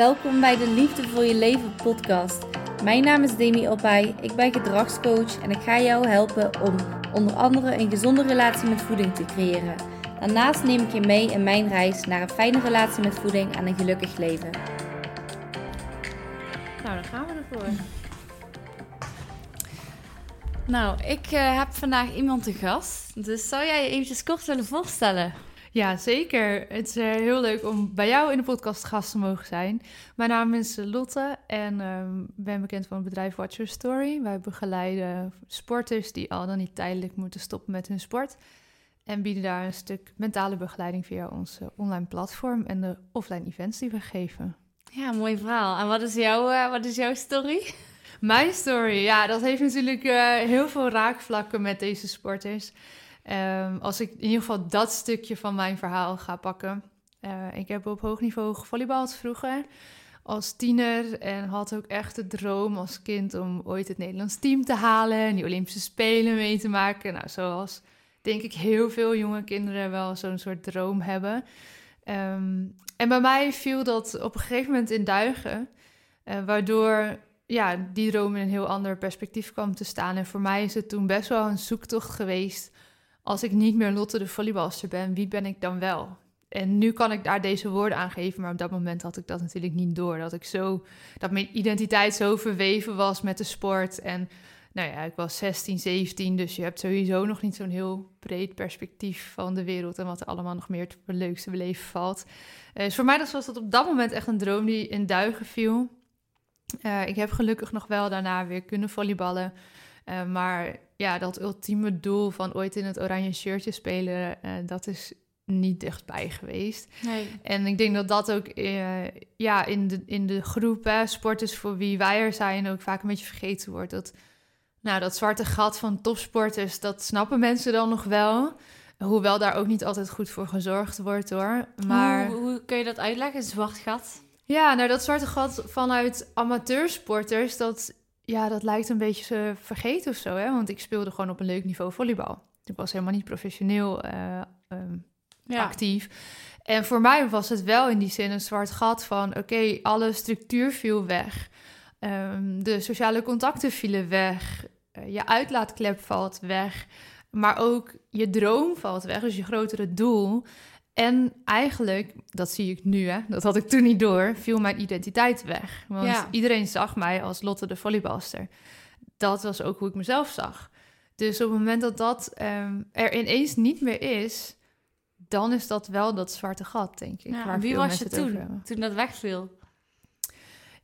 Welkom bij de Liefde voor je leven podcast. Mijn naam is Demi Opay, ik ben gedragscoach en ik ga jou helpen om onder andere een gezonde relatie met voeding te creëren. Daarnaast neem ik je mee in mijn reis naar een fijne relatie met voeding en een gelukkig leven. Nou, dan gaan we ervoor. Nou, ik eh, heb vandaag iemand te gast. Dus zou jij je eventjes kort willen voorstellen? Ja, zeker. Het is eh, heel leuk om bij jou in de podcast gast te mogen zijn. Mijn naam is Lotte en ehm ben bekend van het bedrijf Watch Your Story. Wij begeleiden sporters die al dan niet tijdelijk moeten stoppen met hun sport. En bieden daar een stuk mentale begeleiding via ons eh, online platform en de offline events die we geven. Ja, mooi verhaal. En wat is, jouw, eh, wat is jouw story? Mijn story, ja, dat heeft natuurlijk eh, heel veel raakvlakken met deze sporters. Ehm, als ik in ieder geval dat stukje van mijn verhaal ga pakken. Eh, ik heb op hoog niveau gevolleybald vroeger als tiener en had ook echt de droom als kind om ooit het Nederlands team te halen en die Olympische Spelen mee te maken. Nou, zoals denk ik heel veel jonge kinderen wel zo'n soort droom hebben. Ehm, en bij mij viel dat op een gegeven moment in duigen, eh, waardoor ja, die droom in een heel ander perspectief kwam te staan. En voor mij is het toen best wel een zoektocht geweest. Als ik niet meer Lotte de volleybalster ben, wie ben ik dan wel? En nu kan ik daar deze woorden aan geven, maar op dat moment had ik dat natuurlijk niet door. Dat ik zo, dat mijn identiteit zo verweven was met de sport. En nou ja, ik was 16, 17, dus je hebt sowieso nog niet zo'n heel breed perspectief van de wereld en wat er allemaal nog meer te leukste beleven valt. Eh, dus voor mij was dat op dat moment echt een droom die in duigen viel. Uh, ik heb gelukkig nog wel daarna weer kunnen volleyballen. Uh, maar ja, dat ultieme doel van ooit in het oranje shirtje spelen, uh, dat is niet dichtbij geweest. Nee. En ik denk dat dat ook ja, in, de, in de groep hè, sporters voor wie wij er zijn ook vaak een beetje vergeten wordt. Dat, nou, dat zwarte gat van topsporters, dat snappen mensen dan nog wel. Hoewel daar ook niet altijd goed voor gezorgd wordt hoor. Maar... Hoe, hoe kun je dat uitleggen, zwart gat? Ja, nou dat zwarte gat vanuit amateursporters, dat, ja, dat lijkt een beetje vergeten of zo. Hè? Want ik speelde gewoon op een leuk niveau volleybal. Ik was helemaal niet professioneel uh, um, ja. actief. En voor mij was het wel in die zin een zwart gat van... oké, okay, alle structuur viel weg. Um, de sociale contacten vielen weg. Uh, je uitlaatklep valt weg. Maar ook je droom valt weg, dus je grotere doel... En eigenlijk, dat zie ik nu, hè, dat had ik toen niet door, viel mijn identiteit weg. Want ja. iedereen zag mij als Lotte de volleybalster. Dat was ook hoe ik mezelf zag. Dus op het moment dat dat um, er ineens niet meer is, dan is dat wel dat zwarte gat, denk ik. Ja, waar wie was je toen, toen dat wegviel?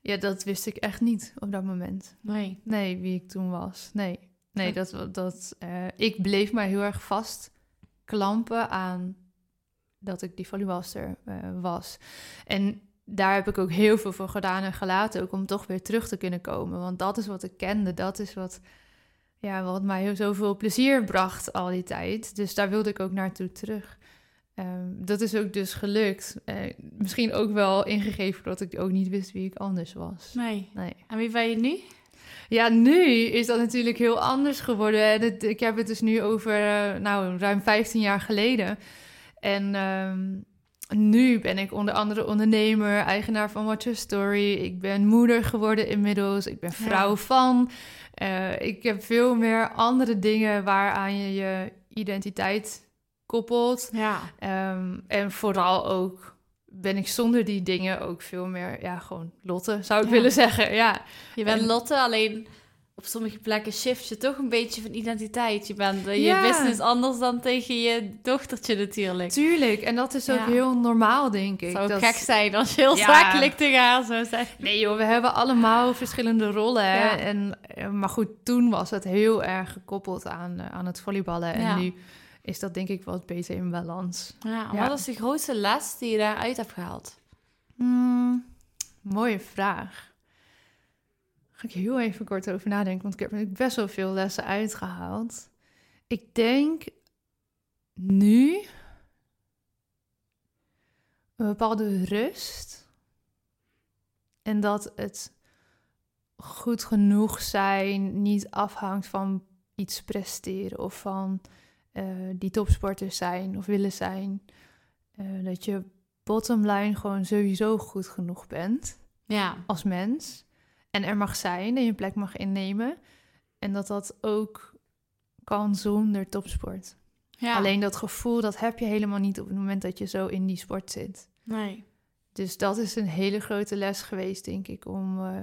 Ja, dat wist ik echt niet op dat moment. Nee. Nee, wie ik toen was. Nee, nee dat, dat, uh, ik bleef mij heel erg vast klampen aan dat ik die volleybalster uh, was. En daar heb ik ook heel veel voor gedaan en gelaten, ook om toch weer terug te kunnen komen. Want dat is wat ik kende, dat is wat, ja, wat mij heel zoveel plezier bracht al die tijd. Dus daar wilde ik ook naartoe terug. Um, dat is ook dus gelukt. Uh, misschien ook wel ingegeven dat ik ook niet wist wie ik anders was. Nee. nee. En wie ben je nu? Ja, nu is dat natuurlijk heel anders geworden. Ik heb het dus nu over, uh, nou, ruim 15 jaar geleden. En um, nu ben ik onder andere ondernemer, eigenaar van Watch Your Story. Ik ben moeder geworden inmiddels. Ik ben vrouw ja. van. Uh, ik heb veel meer andere dingen waaraan je je identiteit koppelt. Ja. Um, en vooral ook ben ik zonder die dingen ook veel meer, ja, gewoon Lotte, zou ik ja. willen zeggen. Ja. Je bent en, Lotte, alleen op sommige plekken shift je toch een beetje van identiteit. Je bent uh, ja. je business anders dan tegen je dochtertje natuurlijk. Tuurlijk, en dat is ook ja. heel normaal, denk ik. Zou dat... gek zijn als je heel ja. zakelijk te gaan zou zijn. Nee joh, we hebben allemaal verschillende rollen. En, maar goed, toen was het heel erg gekoppeld aan, uh, aan het volleyballen. En nu is dat denk ik wat beter in balans. Ja, wat is de grootste les die je daaruit hebt gehaald? Hmm, mooie vraag ga ik heel even kort over nadenken, want ik heb er best wel veel lessen uitgehaald. Ik denk nu een bepaalde rust. En dat het goed genoeg zijn niet afhangt van iets presteren of van uh, die topsporters zijn of willen zijn. Uh, dat je bottom line gewoon sowieso goed genoeg bent. Ja. als mens. En er mag zijn en je plek mag innemen. En dat dat ook kan zonder topsport. ja. Alleen dat gevoel, dat heb je helemaal niet op het moment dat je zo in die sport zit. Nee. Dus dat is een hele grote les geweest, denk ik, om eh,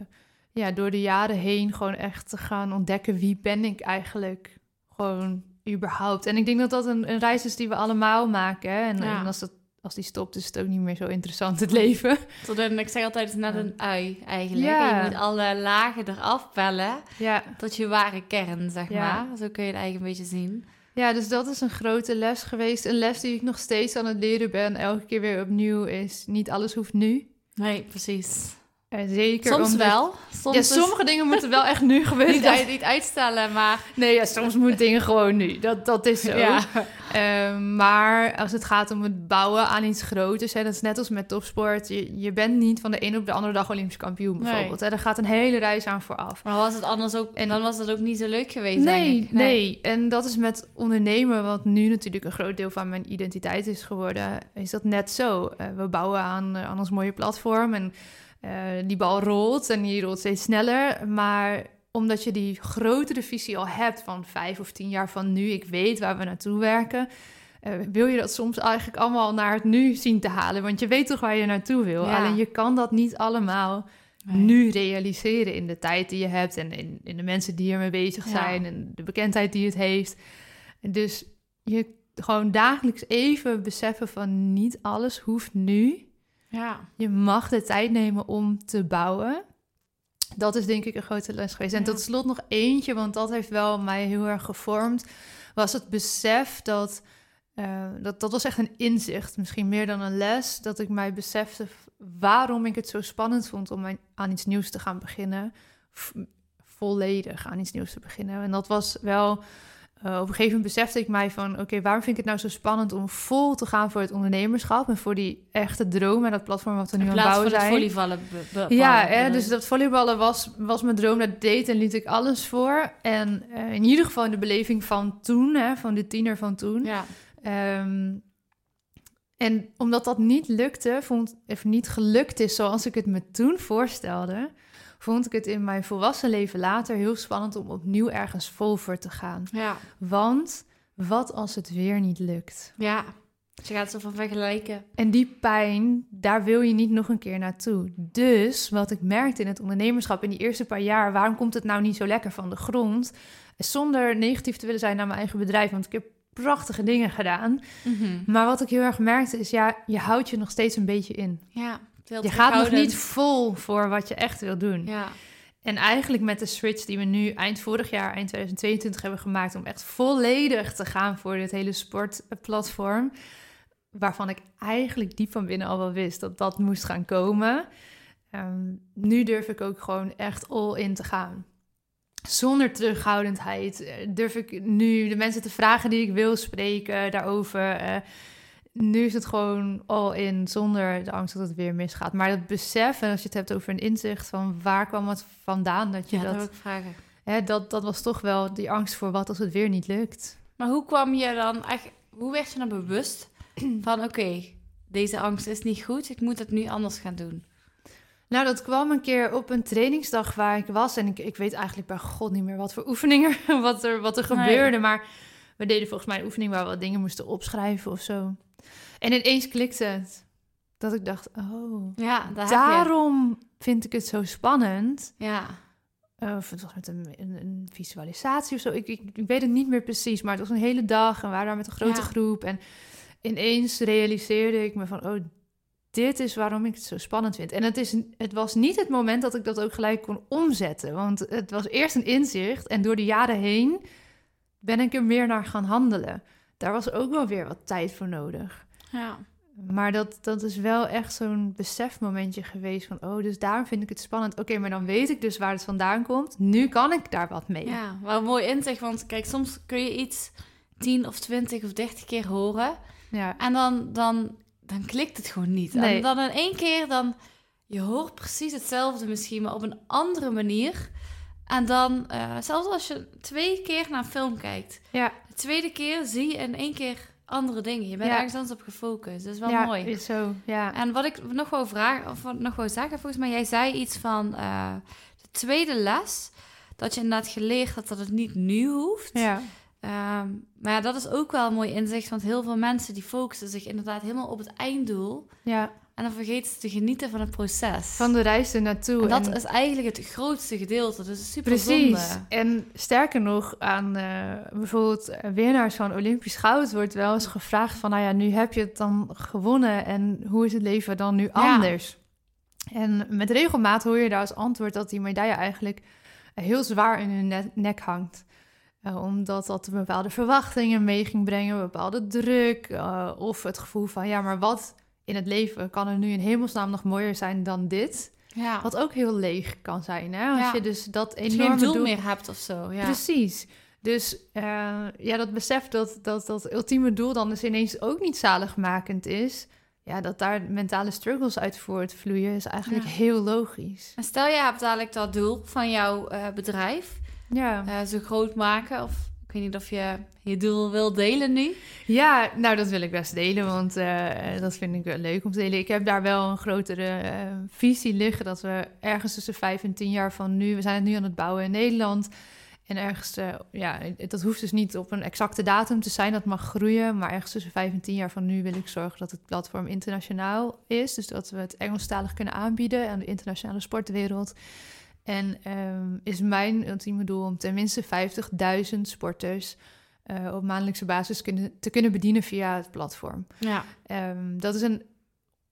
ja, door de jaren heen gewoon echt te gaan ontdekken wie ben ik eigenlijk gewoon überhaupt. En ik denk dat dat een, een reis is die we allemaal maken. Hè? En, Ja. en als, dat, als die stopt, is het ook niet meer zo interessant, het leven. Tot een, ik zeg altijd, het is net een ui eigenlijk. Ja. Je moet alle lagen eraf pellen Ja. tot je ware kern, zeg Ja. maar. Zo kun je het eigenlijk een beetje zien. ja, dus dat is een grote les geweest. Een les die ik nog steeds aan het leren ben, elke keer weer opnieuw, is niet alles hoeft nu. Nee, precies. Eh, zeker Soms omdat- wel. Soms Ja, is- sommige dingen moeten wel echt nu gebeuren. niet, uit- niet uitstellen, maar... Nee, ja, soms moeten dingen gewoon nu. Dat, dat is zo. Ja. Ehm, maar als het gaat om het bouwen aan iets groters, hè, dat is net als met topsport. Je, je bent niet van de ene op de andere dag Olympisch kampioen bijvoorbeeld. Hè. Daar gaat een hele reis aan vooraf. Maar was het anders ook... En- dan was het ook niet zo leuk geweest, Nee, ik. nee, En dat is met ondernemen, wat nu natuurlijk een groot deel van mijn identiteit is geworden, is dat net zo. Eh, we bouwen aan, eh, aan ons mooie platform en die bal rolt en die rolt steeds sneller. Maar omdat je die grotere visie al hebt van vijf of tien jaar van nu, ik weet waar we naartoe werken, eh, wil je dat soms eigenlijk allemaal naar het nu zien te halen. Want je weet toch waar je naartoe wil. Ja. Alleen je kan dat niet allemaal Nee. nu realiseren in de tijd die je hebt en in, in de mensen die ermee bezig Ja. zijn en de bekendheid die het heeft. Dus je gewoon dagelijks even beseffen van niet alles hoeft nu. Ja. Je mag de tijd nemen om te bouwen. Dat is denk ik een grote les geweest. En tot slot nog eentje, want dat heeft wel mij heel erg gevormd, was het besef dat, eh, dat, dat was echt een inzicht, misschien meer dan een les, dat ik mij besefte waarom ik het zo spannend vond om mijn- aan iets nieuws te gaan beginnen. Volledig aan iets nieuws te beginnen. En dat was wel eh, op een gegeven moment besefte ik mij van... oké, waarom vind ik het nou zo spannend om vol te gaan voor het ondernemerschap... en voor die echte droom en dat platform wat we nu In aan het plaats bouwen van het zijn. volleyballen. Ja, hè, dus dat volleyballen was, was mijn droom. Dat deed en liet ik alles voor. En eh, in ieder geval in de beleving van toen, hè, van de tiener van toen. Ja. Ehm, en omdat dat niet lukte, vond, of niet gelukt is zoals ik het me toen voorstelde, vond ik het in mijn volwassen leven later heel spannend om opnieuw ergens vol voor te gaan. Ja. Want wat als het weer niet lukt? Ja. Je gaat zo van vergelijken. En die pijn, daar wil je niet nog een keer naartoe. Dus wat ik merkte in het ondernemerschap in die eerste paar jaar, waarom komt het nou niet zo lekker van de grond? Zonder negatief te willen zijn naar mijn eigen bedrijf, want ik heb prachtige dingen gedaan. Maar wat ik heel erg merkte is, ja, je houdt je nog steeds een beetje in. Ja. Je gaat nog niet vol voor wat je echt wil doen. Ja. En eigenlijk met de switch die we nu eind vorig jaar, eind 2022 hebben gemaakt... om echt volledig te gaan voor dit hele sportplatform... waarvan ik eigenlijk diep van binnen al wel wist dat dat moest gaan komen... Ehm, nu durf ik ook gewoon echt all in te gaan. Zonder terughoudendheid eh, durf ik nu de mensen te vragen die ik wil spreken daarover... eh, nu is het gewoon all in, zonder de angst dat het weer misgaat. Maar dat besef, en als je het hebt over een inzicht van waar kwam het vandaan dat je Ja, dat dat, vragen. hè, dat, dat was toch wel die angst voor wat als het weer niet lukt. Maar hoe kwam je dan echt... Hoe werd je dan bewust van... Oké, deze angst is niet goed. Ik moet het nu anders gaan doen. Nou, dat kwam een keer op een trainingsdag waar ik was. En ik, ik weet eigenlijk bij god niet meer wat voor oefeningen, wat er, wat er Nee. gebeurde. Maar we deden volgens mij een oefening waar we wat dingen moesten opschrijven of zo. En ineens klikte het. Dat ik dacht, oh, Ja, daar daarom vind ik het zo spannend. Ja. Eh, Of het was met een, een, een visualisatie of zo. Ik, ik, ik weet het niet meer precies, maar het was een hele dag en we waren daar met een grote Ja. groep. En ineens realiseerde ik me van, oh, dit is waarom ik het zo spannend vind. En het, is, het was niet het moment dat ik dat ook gelijk kon omzetten. Want het was eerst een inzicht en door de jaren heen ben ik er meer naar gaan handelen. Daar was ook wel weer wat tijd voor nodig. Ja. Maar dat, dat is wel echt zo'n besefmomentje geweest van... oh, dus daarom vind ik het spannend. Oké, maar dan weet ik dus waar het vandaan komt. Nu kan ik daar wat mee. Ja, wel mooi inzicht. Want kijk, soms kun je iets 10 of 20 of 30 keer horen. Ja. En dan, dan, dan klikt het gewoon niet. Nee. En dan in één keer, dan... Je hoort precies hetzelfde misschien, maar op een andere manier. En dan, eh, zelfs als je twee keer naar een film kijkt... ja. De tweede keer zie je in één keer andere dingen. Je bent Ja. ergens anders op gefocust. Dat is wel ja, mooi. is zo. Ja. En wat ik nog wou vragen, of wat nog wou zeggen, volgens mij, jij zei iets van eh, de tweede les. Dat je inderdaad geleerd had dat het niet nu hoeft. ja. Ehm, maar ja, dat is ook wel een mooi inzicht, want heel veel mensen die focussen zich inderdaad helemaal op het einddoel. ja. En dan vergeten ze te genieten van het proces. Van de reis er naartoe. en dat En- is eigenlijk het grootste gedeelte. Dus super Precies. zonde. En sterker nog, aan eh, bijvoorbeeld eh, winnaars van Olympisch goud wordt wel eens gevraagd van, nou ja, nu heb je het dan gewonnen en hoe is het leven dan nu anders? En met regelmaat hoor je daar als antwoord dat die medaille eigenlijk heel zwaar in hun ne- nek hangt. Eh, omdat dat bepaalde verwachtingen mee ging brengen, bepaalde druk of het gevoel van, ja, maar wat in het leven kan er nu in hemelsnaam nog mooier zijn dan dit? Ja. Wat ook heel leeg kan zijn, hè? Als Ja. je dus dat enorme geen doel doel- meer hebt of zo. Ja. Precies. Dus eh, ja, dat besef dat, dat dat ultieme doel dan dus ineens ook niet zaligmakend is... ja, dat daar mentale struggles uit voortvloeien, is eigenlijk heel logisch. En stel je hebt dadelijk dat doel van jouw eh, bedrijf Ja. eh, zo groot maken. Of ik weet niet of je je doel wil delen nu. ja, nou dat wil ik best delen, want eh, dat vind ik wel leuk om te delen. Ik heb daar wel een grotere eh, visie liggen... dat we ergens tussen vijf en tien jaar van nu... we zijn het nu aan het bouwen in Nederland... En ergens, eh, ja, dat hoeft dus niet op een exacte datum te zijn, dat mag groeien. Maar ergens tussen vijf en tien jaar van nu wil ik zorgen dat het platform internationaal is. Dus dat we het Engelstalig kunnen aanbieden aan de internationale sportwereld. En ehm, is mijn ultieme doel om tenminste 50.000 sporters eh, op maandelijkse basis kunnen, te kunnen bedienen via het platform. Ja. Ehm, dat is een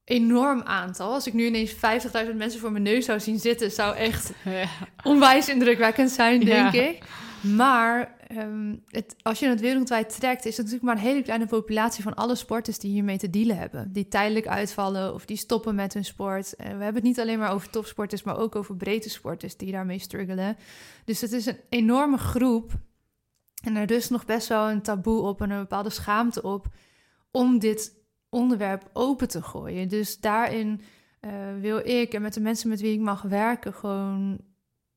enorm aantal. Als ik nu ineens 50.000 mensen voor mijn neus zou zien zitten, zou echt onwijs indrukwekkend zijn, denk Ja. ik. Maar ehm, als je het wereldwijd trekt, is het natuurlijk maar een hele kleine populatie van alle sporters die hiermee te dealen hebben. Die tijdelijk uitvallen of die stoppen met hun sport. En we hebben het niet alleen maar over topsporters, maar ook over breedte sporters die daarmee struggelen. Dus het is een enorme groep. En er rust nog best wel een taboe op en een bepaalde schaamte op om dit onderwerp open te gooien. Dus daarin eh, wil ik en met de mensen met wie ik mag werken gewoon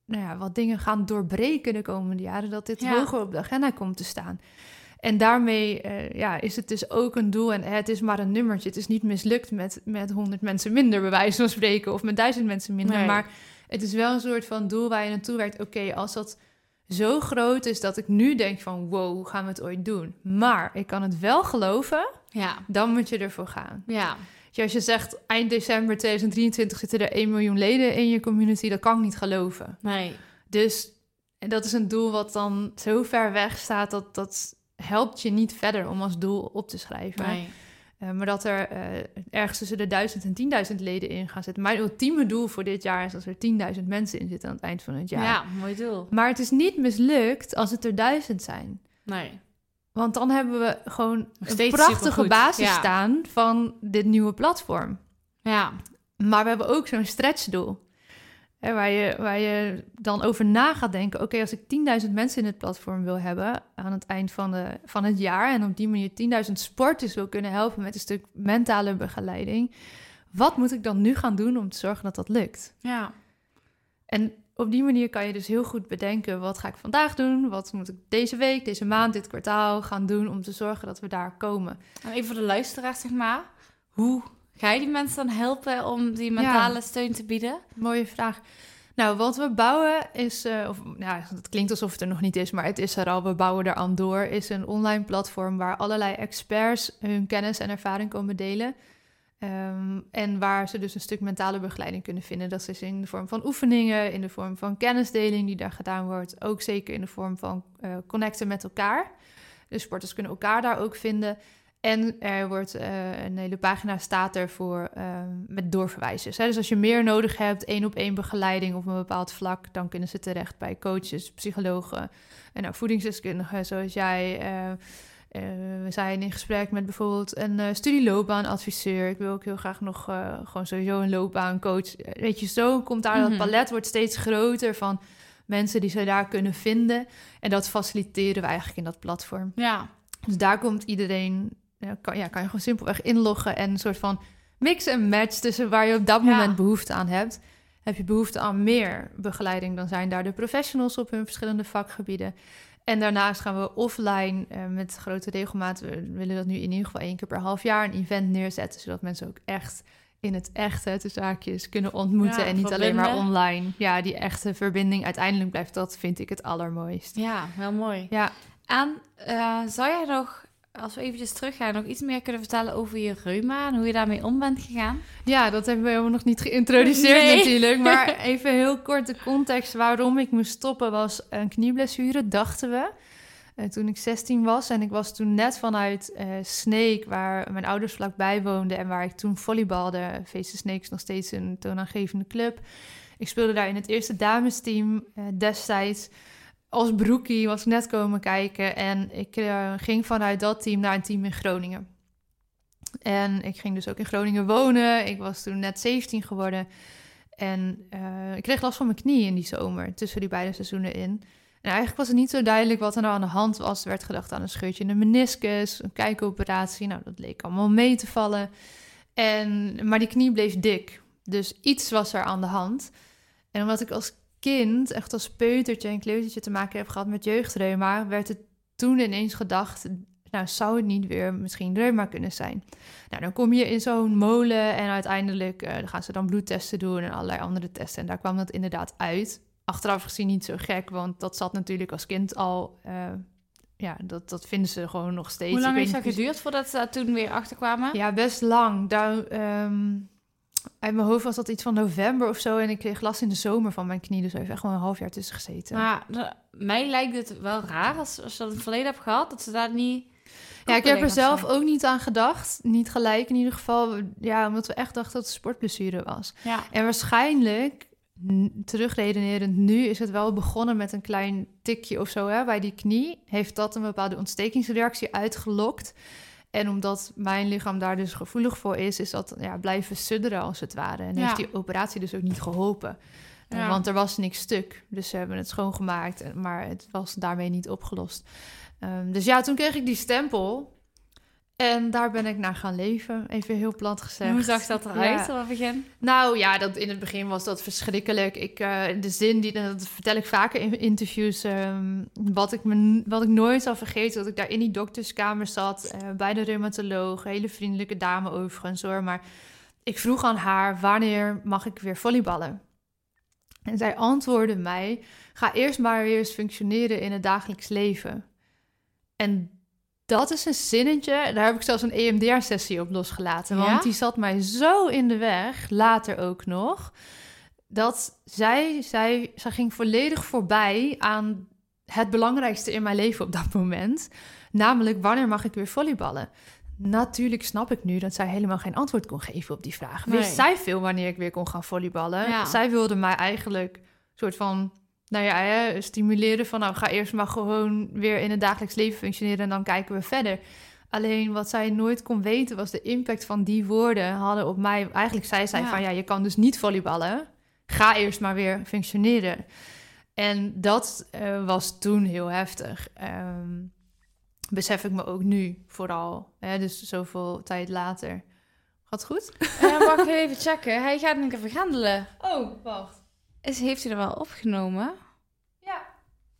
nou ja, wat dingen gaan doorbreken de komende jaren, dat dit Ja. hoger op de agenda komt te staan. En daarmee eh, ja, is het dus ook een doel en het is maar een nummertje. Het is niet mislukt met, met 100 mensen minder, bij wijze van spreken, of met duizend mensen minder. Nee. Maar het is wel een soort van doel waar je naartoe werkt. Oké, als dat zo groot is dat ik nu denk van wow, hoe gaan we het ooit doen? Maar ik kan het wel geloven, Ja. dan moet je ervoor gaan. Ja. Ja, als je zegt eind december 2023 zitten er 1 miljoen leden in je community, dat kan ik niet geloven. Nee. Dus en dat is een doel wat dan zo ver weg staat dat dat helpt je niet verder om als doel op te schrijven. Nee. Eh, maar dat er eh, ergens tussen de 1000 en 10.000 leden in gaan zitten. Mijn ultieme doel voor dit jaar is dat er 10.000 mensen in zitten aan het eind van het Ja. jaar. mooi doel. Maar het is niet mislukt als het er duizend zijn. Nee. Want dan hebben we gewoon een prachtige basis ja. staan van dit nieuwe platform. Ja. Maar we hebben ook zo'n stretchdoel. Hè, waar, je, waar je dan over na gaat denken... oké, als ik 10.000 mensen in het platform wil hebben... aan het eind van, de, van het jaar... en op die manier 10.000 sporters wil kunnen helpen... met een stuk mentale begeleiding... wat moet ik dan nu gaan doen om te zorgen dat dat lukt? Ja. En op die manier kan je dus heel goed bedenken... wat ga ik vandaag doen? Wat moet ik deze week, deze maand, dit kwartaal gaan doen... om te zorgen dat we daar komen? En even voor de luisteraars, zeg maar. Hoe ga je die mensen dan helpen om die mentale steun te bieden? Mooie vraag. Nou, wat we bouwen is, eh, of ja, het klinkt alsof het er nog niet is, maar het is er al. We bouwen er aan door. Is een online platform waar allerlei experts hun kennis en ervaring komen delen. Ehm, en waar ze dus een stuk mentale begeleiding kunnen vinden. Dat is in de vorm van oefeningen, in de vorm van kennisdeling die daar gedaan wordt. Ook zeker in de vorm van eh, connecten met elkaar. De sporters kunnen elkaar daar ook vinden. En er wordt eh, een hele pagina staat er voor eh, met doorverwijzers. Dus als je meer nodig hebt, één op één begeleiding op een bepaald vlak, dan kunnen ze terecht bij coaches, psychologen en nou, voedingsdeskundigen zoals jij. eh, eh, we zijn in gesprek met bijvoorbeeld een eh studieloopbaanadviseur. Ik wil ook heel graag nog eh, gewoon sowieso een loopbaancoach. Weet je, zo komt daar Mhm. dat palet wordt steeds groter van mensen die ze daar kunnen vinden. En dat faciliteren we eigenlijk in dat platform. Ja. Dus daar komt iedereen, ja, kan, ja, kan je gewoon simpelweg inloggen en een soort van mix en match tussen waar je op dat Ja. moment behoefte aan hebt. Heb je behoefte aan meer begeleiding, dan zijn daar de professionals op hun verschillende vakgebieden. En daarnaast gaan we offline uh, met grote regelmaat. We willen dat nu in ieder geval één keer per half jaar een event neerzetten. Zodat mensen ook echt in het echte, de zaakjes, kunnen ontmoeten. en niet alleen maar online. Ja, die echte verbinding. Uiteindelijk blijft dat, vind ik, het allermooist. Ja, heel mooi. Ja. En uh, zou jij nog als we eventjes teruggaan, nog iets meer kunnen vertellen over je reuma en hoe je daarmee om bent gegaan? Ja, dat hebben we helemaal nog niet geïntroduceerd natuurlijk. Maar even heel kort de context waarom ik moest stoppen was een knieblessure, dachten we. Uh, toen ik 16 was en ik was toen net vanuit uh, Sneek, waar mijn ouders vlakbij woonden en waar ik toen volleybalde. Feesten Sneek nog steeds een toonaangevende club. Ik speelde daar in het eerste damesteam uh, destijds als broekie was net komen kijken en ik uh, ging vanuit dat team naar een team in Groningen. En ik ging dus ook in Groningen wonen. Ik was toen net 17 geworden. En uh, ik kreeg last van mijn knie in die zomer, tussen die beide seizoenen in. En eigenlijk was het niet zo duidelijk wat er nou aan de hand was. Er werd gedacht aan een scheurtje in de meniscus, een kijkoperatie. Nou, dat leek allemaal mee te vallen. En, maar die knie bleef dik. Dus iets was er aan de hand. En omdat ik als kind, echt als peutertje en kleutertje te maken heb gehad met jeugdreuma, werd het toen ineens gedacht, nou zou het niet weer misschien reuma kunnen zijn. Nou, dan kom je in zo'n molen en uiteindelijk uh, gaan ze dan bloedtesten doen en allerlei andere testen. En daar kwam dat inderdaad uit. Achteraf gezien niet zo gek, want dat zat natuurlijk als kind al... Uh, ja, dat, dat vinden ze gewoon nog steeds. Hoe lang heeft dat geduurd voordat ze daar toen weer achterkwamen? Ja, best lang. Daar, um, uit mijn hoofd was dat iets van november of zo. En ik kreeg last in de zomer van mijn knie. Dus er heeft echt gewoon een half jaar tussen gezeten. Maar mij lijkt het wel raar als, als je dat in het verleden hebt gehad. Dat ze daar niet... Ja, ik heb er zelf ook niet aan gedacht. Niet gelijk in ieder geval. Ja, omdat we echt dachten dat het sportblessure was. Ja. En waarschijnlijk, terugredenerend nu, is het wel begonnen met een klein tikje of zo hè, bij die knie. Heeft dat een bepaalde ontstekingsreactie uitgelokt. En omdat mijn lichaam daar dus gevoelig voor is, is dat ja, blijven sudderen als het ware. En heeft die operatie dus ook niet geholpen. Eh, want er was niks stuk. Dus ze hebben het schoongemaakt, maar het was daarmee niet opgelost. Um, dus ja, toen kreeg ik die stempel. En daar ben ik naar gaan leven, even heel plat gezegd. Hoe zag dat eruit ja. het begin? Nou ja, dat, in het begin was dat verschrikkelijk. Ik, uh, de zin, die, dat vertel ik vaker in interviews, um, wat, ik me, wat ik nooit zal vergeten, dat ik daar in die dokterskamer zat, uh, bij de reumatoloog, hele vriendelijke dame overigens hoor, maar ik vroeg aan haar, wanneer mag ik weer volleyballen? En zij antwoordde mij, ga eerst maar weer eens functioneren in het dagelijks leven. En dat is een zinnetje. Daar heb ik zelfs een EMDR-sessie op losgelaten. Want die zat mij zo in de weg, later ook nog. Dat zij, zij, zij ging volledig voorbij aan het belangrijkste in mijn leven op dat moment. Namelijk, wanneer mag ik weer volleyballen? Natuurlijk snap ik nu dat zij helemaal geen antwoord kon geven op die vraag. Wist zij veel wanneer ik weer kon gaan volleyballen? Zij wilde mij eigenlijk soort van nou ja, hè, stimuleren van nou ga eerst maar gewoon weer in het dagelijks leven functioneren en dan kijken we verder. Alleen wat zij nooit kon weten was de impact van die woorden hadden op mij. Eigenlijk zei zij van ja, je kan dus niet volleyballen. Ga eerst maar weer functioneren. En dat uh, was toen heel heftig. Um, besef ik me ook nu vooral. Hè, dus zoveel tijd later. Gaat goed? Uh, mag ik even checken? Hij gaat nu even grendelen. Oh, wacht. Is, heeft hij er wel opgenomen? Ja.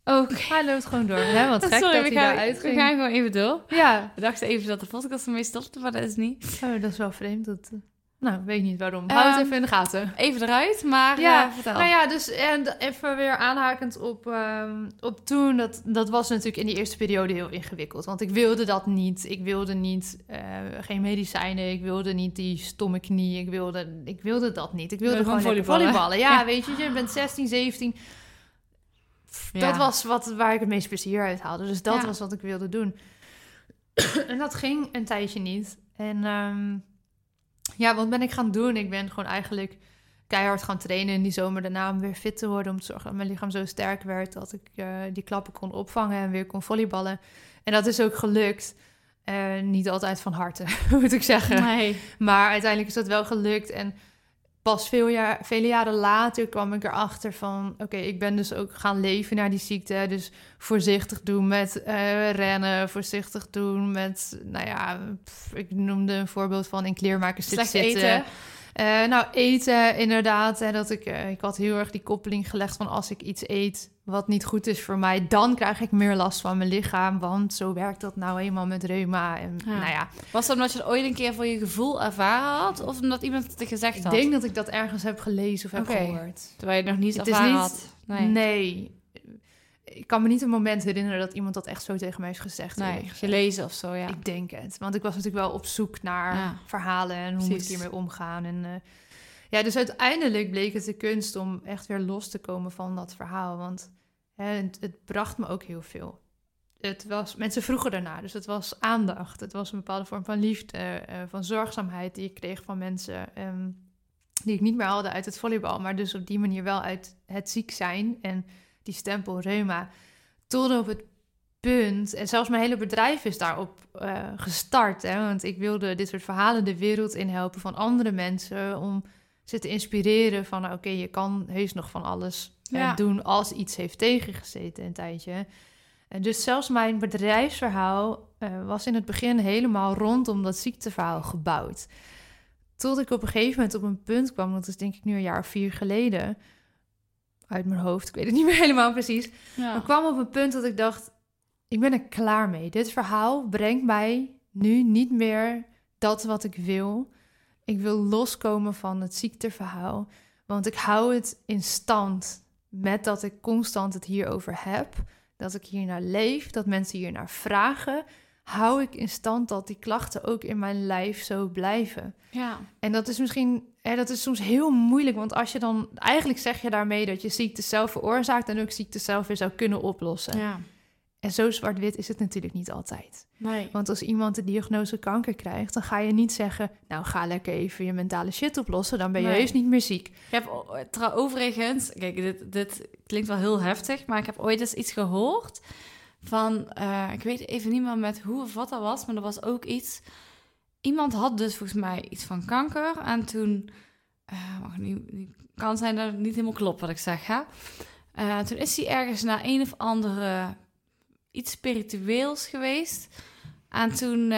Oké. Hij loopt gewoon door. Hè? Wat gek Sorry, dat we hij gaan, We gaan gewoon even door. Ja. We dachten even dat de podcast ermee stopte, maar dat is niet. Oh, dat is wel vreemd. Dat, uh... Nou, weet niet waarom. Hou het ehm, even in de gaten. Even eruit, maar ja, uh, vertel. Nou ja, dus en even weer aanhakend op, um, op toen. Dat, dat was natuurlijk in die eerste periode heel ingewikkeld. Want ik wilde dat niet. Ik wilde niet, uh, geen medicijnen. Ik wilde niet die stomme knie. Ik wilde, ik wilde dat niet. Ik wilde gewoon, volleyballen. volleyballen. Ja, ja, weet je, je bent 16, 17. Ja. Dat was wat, waar ik het meest plezier uit haalde. Dus dat was wat ik wilde doen. en dat ging een tijdje niet. En... Um, ja, wat ben ik gaan doen? Ik ben gewoon eigenlijk keihard gaan trainen in die zomer daarna om weer fit te worden. Om te zorgen dat mijn lichaam zo sterk werd dat ik uh, die klappen kon opvangen en weer kon volleyballen. En dat is ook gelukt. Uh, niet altijd van harte, moet ik zeggen. Nee. Maar uiteindelijk is dat wel gelukt. En pas veel jaar, vele jaren later kwam ik erachter van... oké, ik ben dus ook gaan leven naar die ziekte. Dus voorzichtig doen met uh, rennen, voorzichtig doen met... nou ja, ik noemde een voorbeeld van in kleermakers zitten. Eten. Eh, nou, eten inderdaad. Hè, dat ik, eh, ik had heel erg die koppeling gelegd van als ik iets eet wat niet goed is voor mij, dan krijg ik meer last van mijn lichaam. Want zo werkt dat nou eenmaal met reuma. En, Ja. Nou ja, Was dat omdat je het ooit een keer voor je gevoel ervaren had? Of omdat iemand het gezegd ik had? denk dat ik dat ergens heb gelezen of heb gehoord. Terwijl je het nog niet Het is ervaren niet- had. Nee. Nee. Ik kan me niet een moment herinneren dat iemand dat echt zo tegen mij heeft gezegd. Nee, gelezen of zo, ja. Ik denk het. Want ik was natuurlijk wel op zoek naar Ja. verhalen en hoe moet ik hiermee omgaan. En, eh, ja, dus uiteindelijk bleek het de kunst om echt weer los te komen van dat verhaal. Want hè, het, het bracht me ook heel veel. Het was, mensen vroegen daarna, dus het was aandacht. Het was een bepaalde vorm van liefde, eh, van zorgzaamheid die ik kreeg van mensen. ehm, die ik niet meer haalde uit het volleybal, maar dus op die manier wel uit het ziek zijn en die stempel reuma. Tot op het punt, en zelfs mijn hele bedrijf is daarop eh, gestart. Hè, want ik wilde dit soort verhalen de wereld in helpen van andere mensen. Om ze te inspireren van, nou, oké, je kan heus nog van alles eh, doen als iets heeft tegengezeten een tijdje. En dus zelfs mijn bedrijfsverhaal eh, was in het begin helemaal rondom dat ziekteverhaal gebouwd. Tot ik op een gegeven moment op een punt kwam, dat is denk ik nu een jaar of vier geleden, uit mijn hoofd, ik weet het niet meer helemaal precies. Ja. Ik kwam op een punt dat ik dacht, ik ben er klaar mee. Dit verhaal brengt mij nu niet meer dat wat ik wil. Ik wil loskomen van het ziekteverhaal, want ik hou het in stand met dat ik constant het hierover heb, dat ik hier naar leef, dat mensen hier naar vragen. Hou ik in stand dat die klachten ook in mijn lijf zo blijven. ja. En dat is misschien, hè, dat is soms heel moeilijk, want als je dan, eigenlijk zeg je daarmee dat je ziekte zelf veroorzaakt en ook ziekte zelf weer zou kunnen oplossen. ja. En zo zwart-wit is het natuurlijk niet altijd. Nee. Want als iemand de diagnose kanker krijgt, dan ga je niet zeggen, nou ga lekker even je mentale shit oplossen, dan ben je Nee. heus niet meer ziek. Ik heb overigens, kijk, dit, dit klinkt wel heel heftig, maar ik heb ooit eens iets gehoord van, eh, ik weet even niet meer met hoe of wat dat was, maar er was ook iets. Iemand had dus volgens mij iets van kanker en toen, niet- kan zijn dat het niet helemaal klopt wat ik zeg, hè? Eh, toen is hij ergens naar een of andere iets spiritueels geweest en toen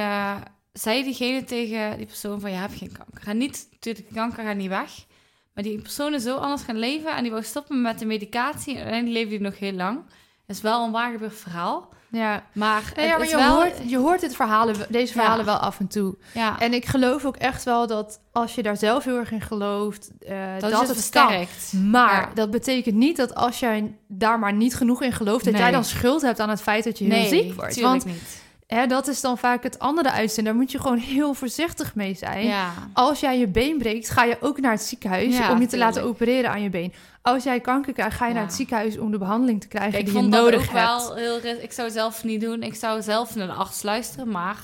zei diegene tegen die persoon van, je hebt geen kanker. Ga niet, natuurlijk, kanker gaat niet weg. Maar die persoon is zo anders gaan leven en die wou stoppen met de medicatie. En uiteindelijk leefde hij nog heel lang. Is wel een waar gebeurd verhaal. Ja, Maar, Nee, het ja, maar is je, wel... hoort, je hoort dit verhalen, deze verhalen wel af en toe. ja, En ik geloof ook echt wel dat als je daar zelf heel erg in gelooft, eh, dat, dat, is het het versterkt. Maar dat betekent niet dat als jij daar maar niet genoeg in gelooft, dat jij dan schuld hebt aan het feit dat je heel Nee, ziek wordt. Want niet. Hè, dat is dan vaak het andere uitzien. Daar moet je gewoon heel voorzichtig mee zijn. Ja. Als jij je been breekt, ga je ook naar het ziekenhuis Ja, om je te laten opereren aan je been. Als jij kanker krijgt, ga je naar het ziekenhuis om de behandeling te krijgen Kijk, ik die je vond dat nodig ook hebt. wel heel... Ik zou zelf niet doen. Ik zou zelf naar de arts luisteren. Maar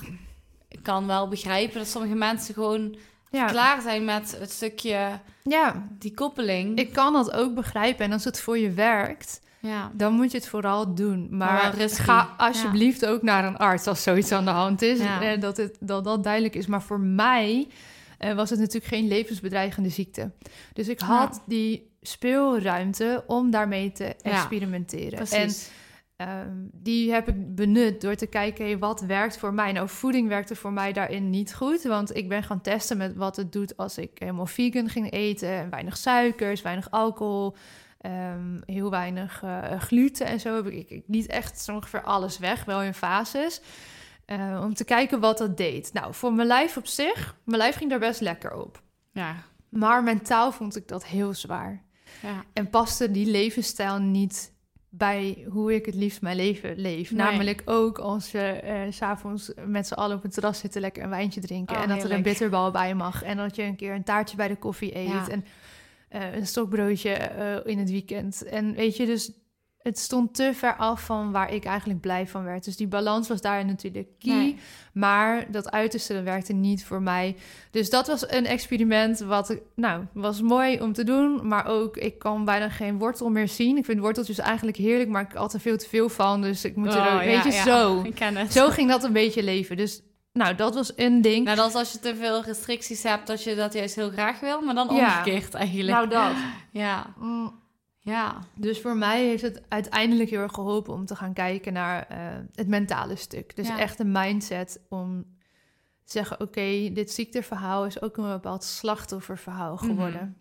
ik kan wel begrijpen dat sommige mensen gewoon Ja. klaar zijn met het stukje... ja, Die koppeling. ik kan dat ook begrijpen. En als het voor je werkt, ja. dan moet je het vooral doen. Maar ga alsjeblieft ook naar een arts als zoiets aan de hand is. Ja. eh, Dat, het, dat dat duidelijk is. Maar voor mij eh, was het natuurlijk geen levensbedreigende ziekte. Dus ik had die speelruimte om daarmee te experimenteren. En. Ehm, die heb ik benut door te kijken, hey, wat werkt voor mij? Nou, voeding werkte voor mij daarin niet goed, want ik ben gaan testen met wat het doet als ik helemaal vegan ging eten. En weinig suikers, weinig alcohol, ehm, heel weinig eh, gluten en zo. Heb ik, ik niet echt zo ongeveer alles weg, wel in fases. Eh, om te kijken wat dat deed. Nou, voor mijn lijf op zich, mijn lijf ging daar best lekker op. ja. Maar mentaal vond ik dat heel zwaar. Ja. En paste die levensstijl niet bij hoe ik het liefst mijn leven leef. Nee. Namelijk ook als je eh, s s'avonds met z'n allen op het terras zitten, lekker een wijntje drinken. Oh, en dat er een bitterbal bij mag. En dat je een keer een taartje bij de koffie eet. Ja. En eh, een stokbroodje eh, in het weekend. En weet je, dus het stond te ver af van waar ik eigenlijk blij van werd. Dus die balans was daar natuurlijk key. Nee. Maar dat uiterste dat werkte niet voor mij. Dus dat was een experiment wat, nou, was mooi om te doen. Maar ook, ik kan bijna geen wortel meer zien. Ik vind worteltjes eigenlijk heerlijk, maar ik had er veel te veel van. Dus ik moet er, Oh, ook- ja, weet je, ja. zo. Zo ging dat een beetje leven. Dus, nou, dat was een ding. Nou, dat is als je te veel restricties hebt, dat je dat juist heel graag wil, maar dan Ja. omgekeerd eigenlijk. Nou, dat. Ja, Mm. ja, Dus voor mij heeft het uiteindelijk heel erg geholpen om te gaan kijken naar eh, het mentale stuk. Dus Ja. echt een mindset om zeggen: oké, dit ziekteverhaal is ook een bepaald slachtofferverhaal Mhm. geworden.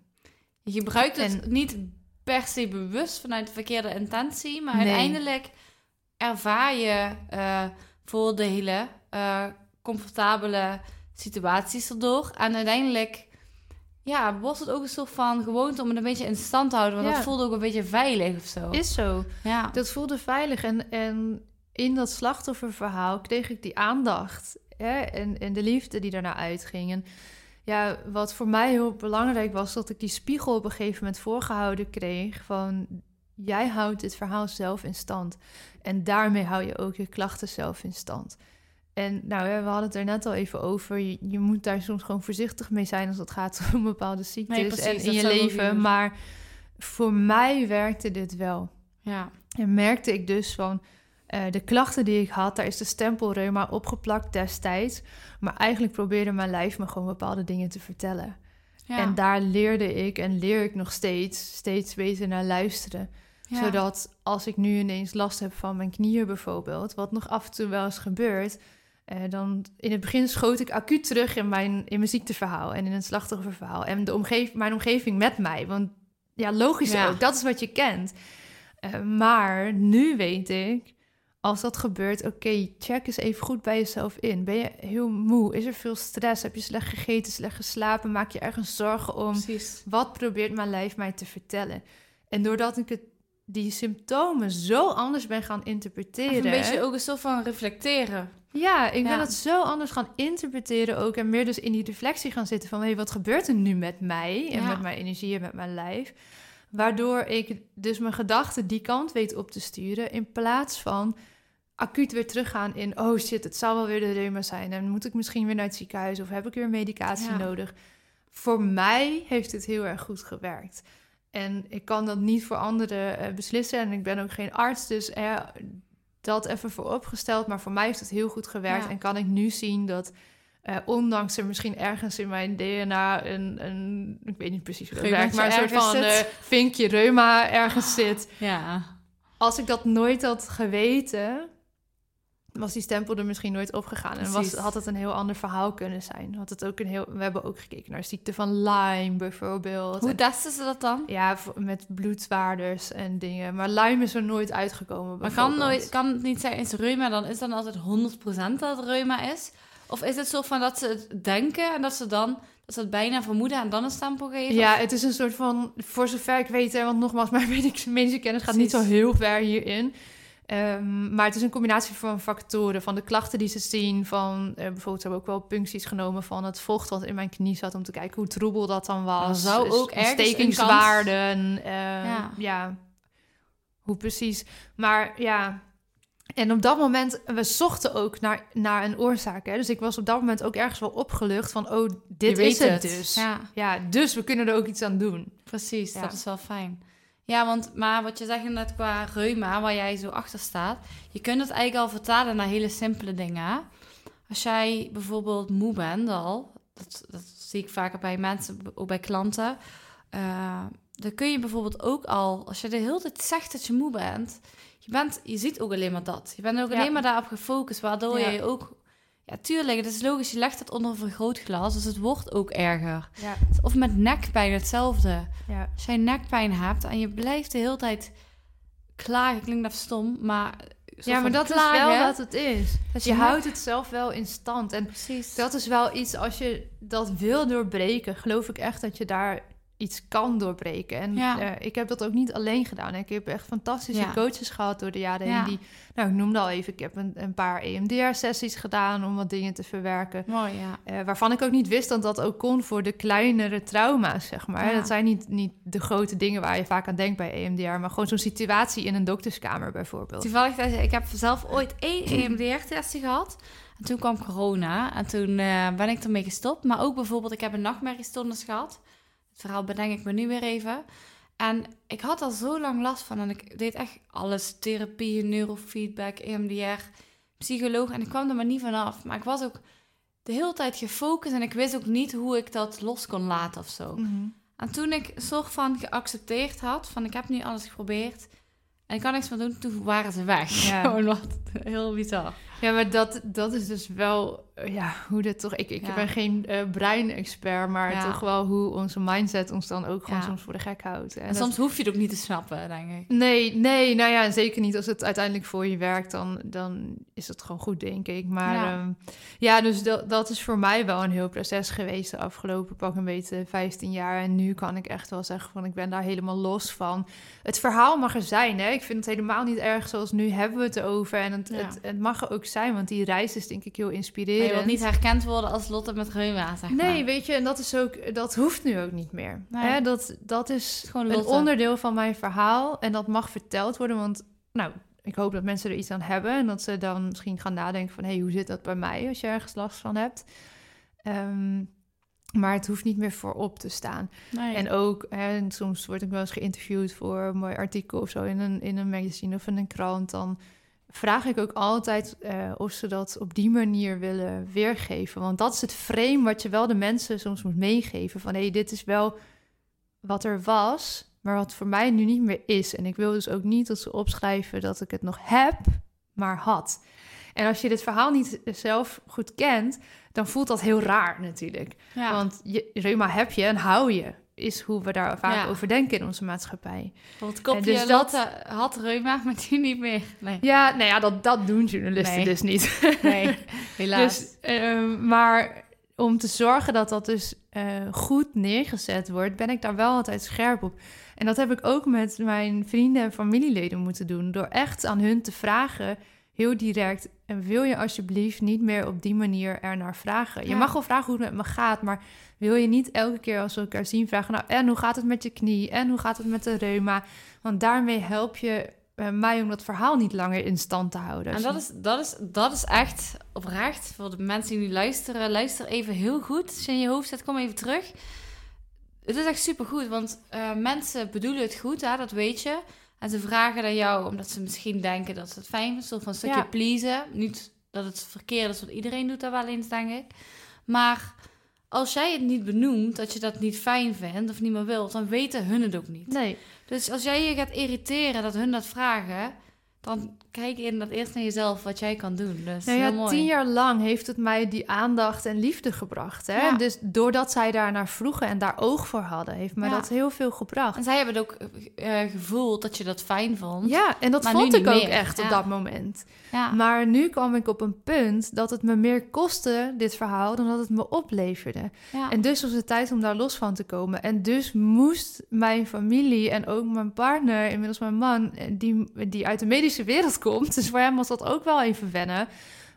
Je gebruikt het En- niet per se bewust vanuit de verkeerde intentie, maar Nee. uiteindelijk ervaar je eh, voordelen, comfortabele situaties erdoor. En uiteindelijk ja, wordt het ook een soort van gewoonte om het een beetje in stand te houden, want Ja. dat voelt ook een beetje veilig of zo. Is zo. ja. Dat voelde veilig. En, en in dat slachtofferverhaal kreeg ik die aandacht. Hè? En, en de liefde die daarna uitging. En ja, wat voor mij heel belangrijk was, dat ik die spiegel op een gegeven moment voorgehouden kreeg. Van jij houdt dit verhaal zelf in stand. En daarmee hou je ook je klachten zelf in stand. En nou, we hadden het er net al even over. Je, je moet daar soms gewoon voorzichtig mee zijn als het gaat om bepaalde ziektes Nee, precies, en in je leven. Maar voor mij werkte dit wel. ja. En merkte ik dus van eh, de klachten die ik had, daar is de stempel reuma opgeplakt destijds. Maar eigenlijk probeerde mijn lijf me gewoon bepaalde dingen te vertellen. Ja. En daar leerde ik en leer ik nog steeds, steeds beter naar luisteren. Ja. Zodat als ik nu ineens last heb van mijn knieën bijvoorbeeld, wat nog af en toe wel eens gebeurt, eh, dan in het begin schoot ik acuut terug in mijn, in mijn ziekteverhaal en in het slachtofferverhaal. En de omgeving, mijn omgeving met mij. Want ja, logisch Ja. ook, dat is wat je kent. Eh, maar nu weet ik, als dat gebeurt, oké, check eens even goed bij jezelf in. Ben je heel moe? Is er veel stress? Heb je slecht gegeten, slecht geslapen? Maak je ergens zorgen om? Precies. Wat probeert mijn lijf mij te vertellen? En doordat ik het, die symptomen zo anders ben gaan interpreteren. Een beetje ook een soort van reflecteren. Ja, ik ben Ja. het zo anders gaan interpreteren ook. En meer dus in die reflectie gaan zitten van... hé, wat gebeurt er nu met mij? En Ja. met mijn energie en met mijn lijf. Waardoor ik dus mijn gedachten die kant weet op te sturen... in plaats van acuut weer teruggaan in... oh shit, het zal wel weer de reuma zijn. En moet ik misschien weer naar het ziekenhuis... of heb ik weer medicatie Ja. nodig? Voor mij heeft het heel erg goed gewerkt. En ik kan dat niet voor anderen eh, beslissen. En ik ben ook geen arts, dus eh, dat even vooropgesteld. Maar voor mij heeft het heel goed gewerkt. Ja. En kan ik nu zien dat, eh, ondanks er misschien ergens in mijn DNA een, een ik weet niet precies hoe dat werkt, maar een soort van eh, vinkje reuma ergens zit. Ja. Als ik dat nooit had geweten, was die stempel er misschien nooit opgegaan. En was, had het een heel ander verhaal kunnen zijn. Had het ook een heel, we hebben ook gekeken naar ziekte van Lyme bijvoorbeeld. Hoe En- testen ze dat dan? ja, met bloedwaarders en dingen. Maar Lyme is er nooit uitgekomen. Maar kan, nooit, kan het niet zijn, is reuma dan, is dan altijd 100% dat het reuma is? Of is het zo van dat ze het denken en dat ze dan, dat ze het bijna vermoeden en dan een stempel geven? Ja, het is een soort van, voor zover ik weet, hè, want nogmaals, mijn medische, kennis gaat niet zo heel ver hierin. Ehm, maar het is een combinatie van factoren, van de klachten die ze zien, van eh, bijvoorbeeld, hebben ook wel puncties genomen van het vocht wat in mijn knie zat, om te kijken hoe troebel dat dan was. Dan zou Dus ook ergens een ontstekingswaarden, eh, Ja. ja. hoe precies. Maar ja, en op dat moment, we zochten ook naar, naar een oorzaak. Hè? Dus ik was op dat moment ook ergens wel opgelucht van, oh, dit is het dus. Ja, Ja, dus we kunnen er ook iets aan doen. precies. Ja. Dat is wel fijn. Ja, want maar wat je zegt net qua reuma, waar jij zo achter staat, je kunt het eigenlijk al vertalen naar hele simpele dingen. Als jij bijvoorbeeld moe bent al, dat, dat zie ik vaker bij mensen, ook bij klanten, eh, dan kun je bijvoorbeeld ook al, als je de hele tijd zegt dat je moe bent, je, bent, je ziet ook alleen maar dat. Je bent ook Ja. alleen maar daarop gefocust, waardoor Ja. je ook... Ja, tuurlijk, het is logisch, je legt het onder een vergrootglas, dus het wordt ook erger. Ja, Of met nekpijn hetzelfde. ja. Als jij nekpijn hebt en je blijft de hele tijd klagen, klinkt dat stom, maar... ja maar dat klagen, is wel wat het is. dat Je nek- houdt het zelf wel in stand. En Precies. dat is wel iets, als je dat wil doorbreken, geloof ik echt dat je daar iets kan doorbreken. En Ja. eh, ik heb dat ook niet alleen gedaan. Ik heb echt fantastische Ja. coaches gehad door de jaren Ja. heen. Die, nou, ik noemde al even, ik heb een, een paar EMDR-sessies gedaan om wat dingen te verwerken. Mooi, ja. Eh, waarvan ik ook niet wist dat dat ook kon voor de kleinere trauma's, zeg maar. Dat zijn niet, niet de grote dingen waar je vaak aan denkt bij EMDR, maar gewoon zo'n situatie in een dokterskamer bijvoorbeeld. Toevallig, dat- ik heb zelf ooit één E EMDR-testje gehad. En toen kwam corona en toen eh, ben ik ermee gestopt. Maar ook bijvoorbeeld, ik heb een nachtmerriestoornis gehad. Het verhaal bedenk ik me nu weer even. En ik had al zo lang last van en ik deed echt alles. Therapie, neurofeedback, EMDR, psycholoog. En ik kwam er maar niet vanaf. Maar ik was ook de hele tijd gefocust en ik wist ook niet hoe ik dat los kon laten of zo. Mhm. En toen ik soort van geaccepteerd had, van ik heb nu alles geprobeerd en ik kan niks meer doen, toen waren ze weg. Ja. Gewoon wat heel bizar. Ja, maar dat, dat is dus wel, eh, ja, hoe dit toch... Ik, ik Ja. ben geen eh breinexpert, maar Ja. toch wel hoe onze mindset ons dan ook gewoon Ja. soms voor de gek houdt. En soms hoef je het ook niet te snappen, denk ik. Nee, nee, nou ja, zeker niet als het uiteindelijk voor je werkt, dan, dan is het gewoon goed, denk ik. Maar Ja. ja, ja dus dat, dat is voor mij wel een heel proces geweest de afgelopen pak een beetje 15 jaar. En nu kan ik echt wel zeggen van ik ben daar helemaal los van. Het verhaal mag er zijn, hè. Ik vind het helemaal niet erg zoals nu hebben we het over. En het, het, het mag er ook zijn, want die reis is denk ik heel Maar inspirerend. je wilt niet herkend worden als Lotte met reuma, zeg maar. Nee, weet je, en dat is ook, dat hoeft nu ook niet meer. Nee. Hè, dat, dat is gewoon een onderdeel van mijn verhaal en dat mag verteld worden, want nou, ik hoop dat mensen er iets aan hebben en dat ze dan misschien gaan nadenken van, hé, hey, hoe zit dat bij mij als je ergens last van hebt? Ehm, maar het hoeft niet meer voorop te staan. Nee. En ook, hè, en soms word ik wel eens geïnterviewd voor een mooi artikel of zo in een, in een magazine of in een krant. Dan vraag ik ook altijd eh, of ze dat op die manier willen weergeven. Want dat is het frame wat je wel de mensen soms moet meegeven. Van hé, hey, dit is wel wat er was, maar wat voor mij nu niet meer is. En ik wil dus ook niet dat ze opschrijven dat ik het nog heb, maar had. En als je dit verhaal niet zelf goed kent, dan voelt dat heel raar natuurlijk. ja. Want je, reuma heb je en hou je, is hoe we daar vaak Ja. over denken in onze maatschappij. Want kopje dus dat- had reuma, maar die niet meer. Nee, Ja, nou ja, dat, dat doen journalisten Nee. dus niet. nee helaas. Dus, ehm, maar om te zorgen dat dat dus eh, goed neergezet wordt, ben ik daar wel altijd scherp op. En dat heb ik ook met mijn vrienden en familieleden moeten doen. Door echt aan hun te vragen, heel direct. En wil je alsjeblieft niet meer op die manier ernaar vragen? Je Ja. mag wel vragen hoe het met me gaat, maar wil je niet elke keer als we elkaar zien vragen... nou, en hoe gaat het met je knie? En hoe gaat het met de reuma? Want daarmee help je eh, mij om dat verhaal niet langer in stand te houden. En dat is, dat, is, dat is echt oprecht voor de mensen die nu luisteren. Luister even heel goed. Als je in je hoofd zit, kom even terug. Het is echt supergoed, want eh, mensen bedoelen het goed, hè, dat weet je. En ze vragen aan jou omdat ze misschien denken dat ze het fijn vinden. Een soort van stukje Ja. pleasen. Niet dat het verkeerd is, want iedereen doet dat wel eens, denk ik. Maar als jij het niet benoemt, dat je dat niet fijn vindt of niet meer wilt, dan weten hun het ook niet. Nee, Dus als jij je gaat irriteren dat hun dat vragen, dan kijk inderdaad eerst naar jezelf wat jij kan doen. Dus Nou ja, heel mooi. tien jaar lang heeft het mij die aandacht en liefde gebracht. Hè? Ja. Dus doordat zij daar naar vroegen en daar oog voor hadden, heeft mij Ja. dat heel veel gebracht. En zij hebben het ook eh, gevoeld dat je dat fijn vond. Ja, en dat vond ik ook meer. echt op dat moment. Ja. Maar nu kwam ik op een punt dat het me meer kostte, dit verhaal, dan dat het me opleverde. ja. En dus was het tijd om daar los van te komen. En dus moest mijn familie en ook mijn partner, inmiddels mijn man, eh, die, die uit de medische wereld komt. Dus voor hem was dat ook wel even wennen.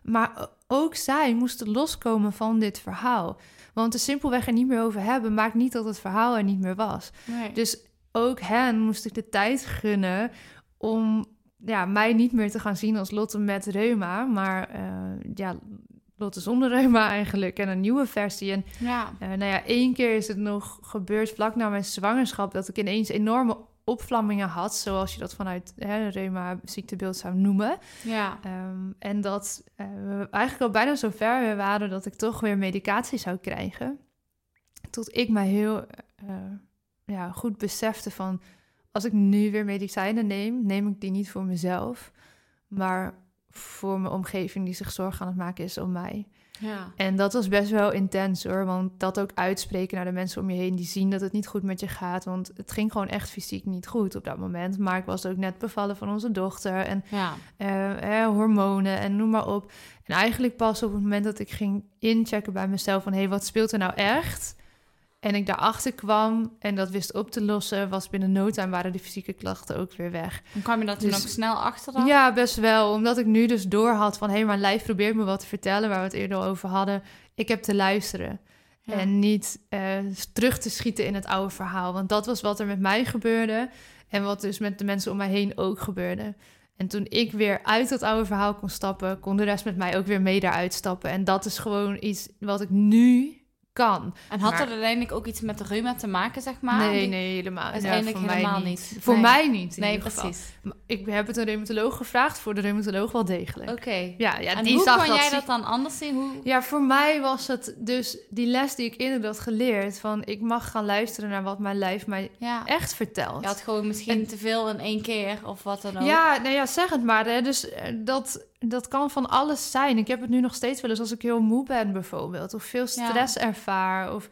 Maar ook zij moesten loskomen van dit verhaal. Want er simpelweg er niet meer over hebben, maakt niet dat het verhaal er niet meer was. Nee. Dus ook hen moest ik de tijd gunnen om ja, mij niet meer te gaan zien als Lotte met reuma, maar eh, ja, Lotte zonder reuma eigenlijk en een nieuwe versie. En ja. eh, nou ja, één keer is het nog gebeurd vlak na mijn zwangerschap dat ik ineens enorme opvlammingen had, zoals je dat vanuit hè, reuma ziektebeeld zou noemen. Ja. Ehm, en dat eh, we eigenlijk al bijna zo ver waren dat ik toch weer medicatie zou krijgen. Tot ik mij heel eh, ja, goed besefte van... als ik nu weer medicijnen neem, neem ik die niet voor mezelf... maar voor mijn omgeving die zich zorgen aan het maken is om mij. Ja. En dat was best wel intens hoor, want dat ook uitspreken naar de mensen om je heen... die zien dat het niet goed met je gaat, want het ging gewoon echt fysiek niet goed op dat moment. Maar ik was ook net bevallen van onze dochter en Ja. eh, hormonen en noem maar op. En eigenlijk pas op het moment dat ik ging inchecken bij mezelf van... hé, hey, wat speelt er nou echt? En ik daarachter kwam en dat wist op te lossen... was binnen no time waren de fysieke klachten ook weer weg. Dan kwam je toen Dus- ook snel achter dan? Ja, best wel. Omdat ik nu dus door had van... hé, hey, mijn lijf probeert me wat te vertellen... waar we het eerder al over hadden. Ik heb te luisteren. Ja. En niet eh, terug te schieten in het oude verhaal. Want dat was wat er met mij gebeurde. En wat dus met de mensen om mij heen ook gebeurde. En toen ik weer uit dat oude verhaal kon stappen, kon de rest met mij ook weer mee daaruit stappen. En dat is gewoon iets wat ik nu kan. En had Maar- dat uiteindelijk ook iets met de reuma te maken, zeg maar? nee, nee, helemaal. uiteindelijk mij helemaal niet. Voor Nee. mij niet. in Nee, ieder precies. Ik heb het een reumatoloog gevraagd, voor de reumatoloog wel degelijk. Oké. Ja, ja en die hoe zag kon dat jij dat dan anders zien? Hoe... Ja, voor mij was het dus die les die ik eerder had geleerd. Van ik mag gaan luisteren naar wat mijn lijf mij Ja. echt vertelt. Je had gewoon misschien te veel in één keer of wat dan ook. Ja, nou ja, zeg het maar. Hè. Dus eh, dat dat kan van alles zijn. Ik heb het nu nog steeds wel eens als ik heel moe ben bijvoorbeeld. Of veel stress ervaar. Of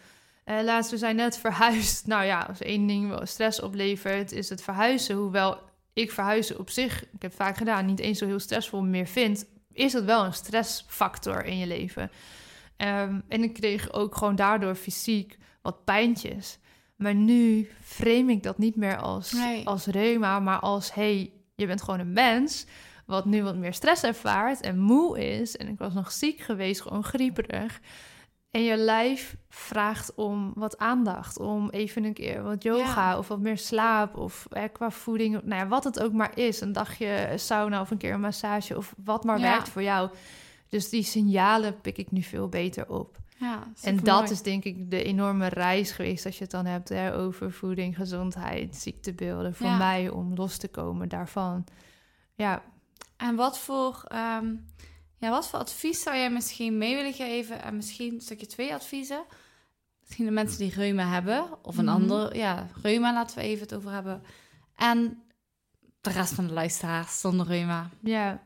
uh, laatst, we zijn net verhuisd. Nou ja, als één ding wel stress oplevert, is het verhuizen. Hoewel ik verhuizen op zich, ik heb vaak gedaan, niet eens zo heel stressvol meer vind, is het wel een stressfactor in je leven. Ehm, en ik kreeg ook gewoon daardoor fysiek wat pijntjes. Maar nu frame ik dat niet meer als, als reuma, maar als hey, je bent gewoon een mens wat nu wat meer stress ervaart en moe is. En ik was nog ziek geweest, gewoon grieperig. En je lijf vraagt om wat aandacht, om even een keer wat yoga of wat meer slaap of eh, qua voeding, nou ja, wat het ook maar is. Een dagje sauna of een keer een massage of wat maar werkt voor jou. Dus die signalen pik ik nu veel beter op. Ja, en dat is denk ik de enorme reis geweest als je het dan hebt hè, over voeding, gezondheid, ziektebeelden. Voor mij om los te komen daarvan. Ja. En wat voor, ehm, ja, wat voor advies zou jij misschien mee willen geven? En misschien een stukje twee adviezen. Misschien de mensen die reuma hebben. Of een mm ander, ja, reuma laten we even het over hebben. En de rest van de luisteraars zonder reuma. Ja,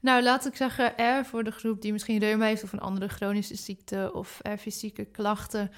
nou, laat ik zeggen, er voor de groep die misschien reuma heeft of een andere chronische ziekte of er fysieke klachten.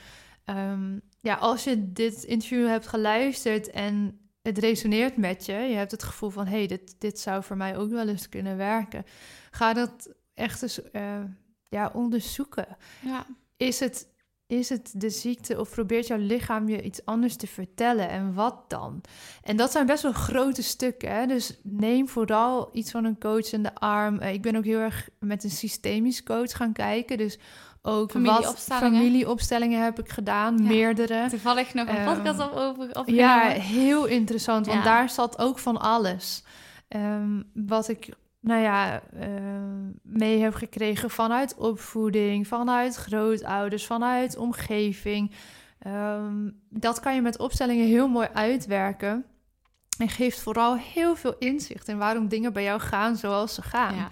Ehm, ja, als je dit interview hebt geluisterd en het resoneert met je, je hebt het gevoel van hé, hey, dit, dit zou voor mij ook wel eens kunnen werken. Ga dat echt eens uh, ja, onderzoeken. Ja. Is het is het de ziekte of probeert jouw lichaam je iets anders te vertellen en wat dan? En dat zijn best wel grote stukken. Hè? Dus neem vooral iets van een coach in de arm. Eh, ik ben ook heel erg met een systemisch coach gaan kijken. Dus ook familieopstellingen. wat familieopstellingen heb ik gedaan, meerdere. Toevallig nog een um, podcast op over. Op ja, heel interessant, want daar zat ook van alles. Um, wat ik nou ja, uh, mee heb gekregen vanuit opvoeding, vanuit grootouders, vanuit omgeving. Um, dat kan je met opstellingen heel mooi uitwerken. En geeft vooral heel veel inzicht in waarom dingen bij jou gaan zoals ze gaan. Ja.